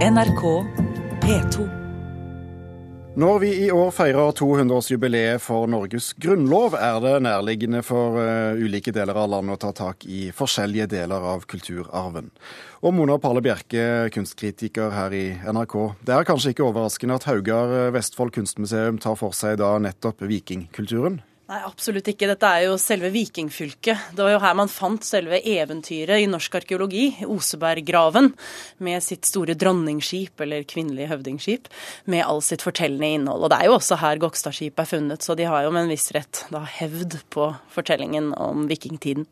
NRK P2. Når vi i år feirer 200-årsjubileet for Norges grunnlov, er det nærliggende for uh, ulike deler av landet å ta tak i forskjellige deler av kulturarven. Og Mona Palle Bjerke, kunstkritiker her i NRK. Det er kanskje ikke overraskende at Haugar eh, Vestfold kunstmuseum tar for seg da nettopp vikingkulturen? Nei, absolutt ikke. Dette er jo selve vikingfylket. Det var jo her man fant selve eventyret i norsk arkeologi, Oseberggraven, med sitt store dronningskip, eller kvinnelige høvdingskip, med all sitt fortellende innhold. Og det er jo også her Gokstadskipet er funnet, så de har jo med en viss rett da hevd på fortellingen om vikingtiden.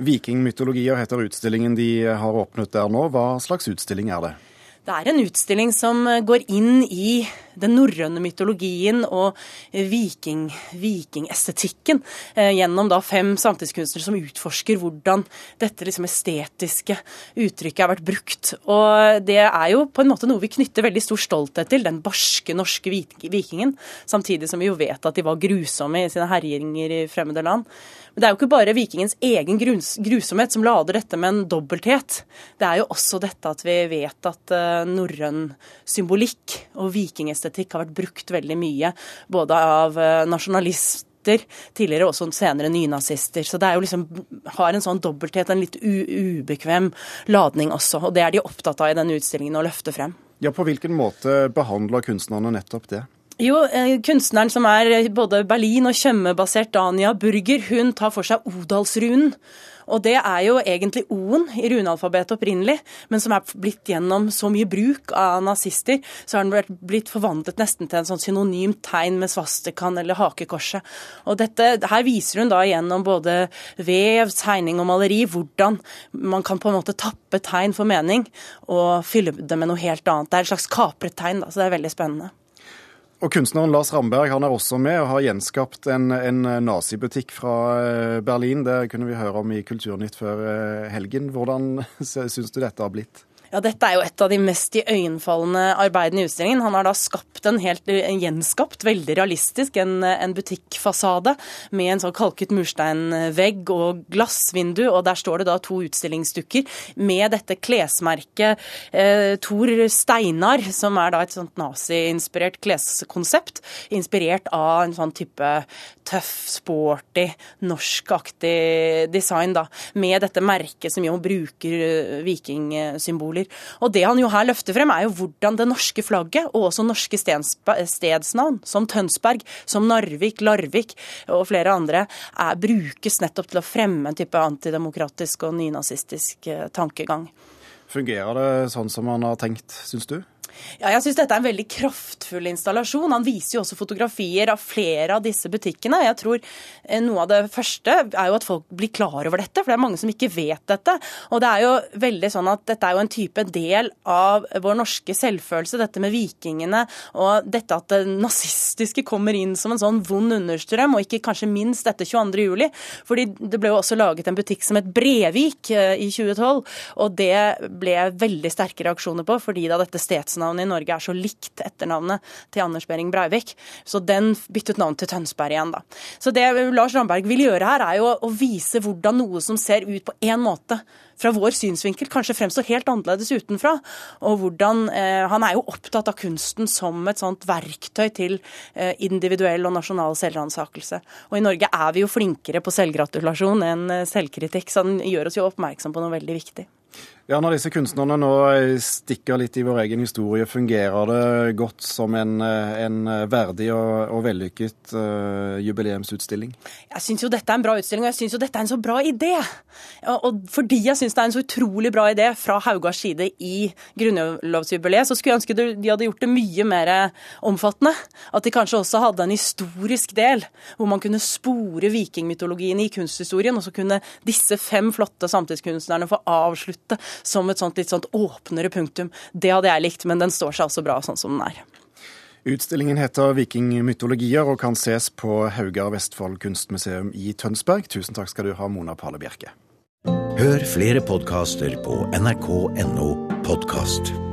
Vikingmytologier heter utstillingen de har åpnet der nå. Hva slags utstilling er det? Det er en utstilling som går inn i den norrøne mytologien og viking, vikingestetikken eh, gjennom da fem samtidskunstnere som utforsker hvordan dette liksom estetiske uttrykket har vært brukt. Og Det er jo på en måte noe vi knytter veldig stor stolthet til, den barske norske vikingen. Samtidig som vi jo vet at de var grusomme i sine herjinger i fremmede land. Men det er jo ikke bare vikingens egen grusomhet som lader dette med en dobbelthet. Det er jo også dette at vi vet at uh, norrøn symbolikk og vikingestetikk har vært brukt veldig mye, både av eh, nasjonalister tidligere også senere nynazister. Så det er jo liksom, har en sånn dobbelthet, en litt ubekvem ladning også. Og det er de opptatt av i denne utstillingen å løfte frem. Ja, På hvilken måte behandler kunstnerne nettopp det? Jo, eh, kunstneren som er både Berlin- og Tjøme-basert, Dania Burger, hun tar for seg Odalsrunen. Og det er jo egentlig O-en i runealfabetet opprinnelig, men som er blitt gjennom så mye bruk av nazister, så har den blitt forvandlet nesten til en sånn synonymt tegn med svastikaen eller hakekorset. Og dette, Her viser hun da gjennom både vev, tegning og maleri hvordan man kan på en måte tappe tegn for mening og fylle det med noe helt annet. Det er et slags kapret tegn, da, så det er veldig spennende. Og Kunstneren Lars Ramberg han er også med og har gjenskapt en, en nazibutikk fra eh, Berlin. Det kunne vi høre om i Kulturnytt før eh, helgen. Hvordan syns du dette har blitt? Ja, Dette er jo et av de mest iøynefallende arbeidene i utstillingen. Han har da skapt en helt en gjenskapt, veldig realistisk, en, en butikkfasade med en sånn kalket mursteinvegg og glassvindu, og der står det da to utstillingsstykker med dette klesmerket eh, Tor Steinar, som er da et sånt nazi-inspirert kleskonsept, inspirert av en sånn type tøff, sporty, norskaktig design, da, med dette merket som jo bruker eh, vikingsymboler skoler. Og Det han jo her løfter frem, er jo hvordan det norske flagget, og også norske stedsnavn, som Tønsberg, som Narvik, Larvik og flere andre, er, brukes nettopp til å fremme en type antidemokratisk og nynazistisk eh, tankegang. Fungerer det sånn som man har tenkt, syns du? Ja, jeg syns dette er en veldig kraftfull installasjon. Han viser jo også fotografier av flere av disse butikkene. Jeg tror eh, noe av det første er jo at folk blir klar over dette, for det er mange som ikke vet dette. Og det er jo veldig sånn at dette er jo en type del av vår norske selvfølelse, dette med vikingene og dette at det nazistiske kommer inn som en sånn vond understrøm, og ikke kanskje minst dette 22. juli. Fordi det ble jo også laget en butikk som het Brevik eh, i 2012, og det ble veldig sterke reaksjoner på, fordi da dette stedsnavnet etternavnet i Norge er så likt etternavnet til Anders Behring Breivik. Så den byttet navn til Tønsberg igjen, da. Så det Lars Ramberg vil gjøre her, er jo å vise hvordan noe som ser ut på én måte fra vår synsvinkel kanskje fremstår helt annerledes utenfra. Og hvordan eh, Han er jo opptatt av kunsten som et sånt verktøy til eh, individuell og nasjonal selvransakelse. Og i Norge er vi jo flinkere på selvgratulasjon enn eh, selvkritikk, så den gjør oss jo oppmerksom på noe veldig viktig. Ja, Når disse kunstnerne nå stikker litt i vår egen historie, fungerer det godt som en, en verdig og, og vellykket uh, jubileumsutstilling? Jeg syns jo dette er en bra utstilling, og jeg syns jo dette er en så bra idé. Og, og fordi jeg syns det er en så utrolig bra idé fra Haugards side i grunnlovsjubileet, så skulle jeg ønske de hadde gjort det mye mer omfattende. At de kanskje også hadde en historisk del, hvor man kunne spore vikingmytologien i kunsthistorien, og så kunne disse fem flotte samtidskunstnerne få avslutte som et sånt litt sånt åpnere punktum. Det hadde jeg likt, men den står seg altså bra sånn som den er. Utstillingen heter 'Vikingmytologier' og kan ses på Haugar Vestfold kunstmuseum i Tønsberg. Tusen takk skal du ha, Mona Pale Bjerke. Hør flere podkaster på nrk.no podkast.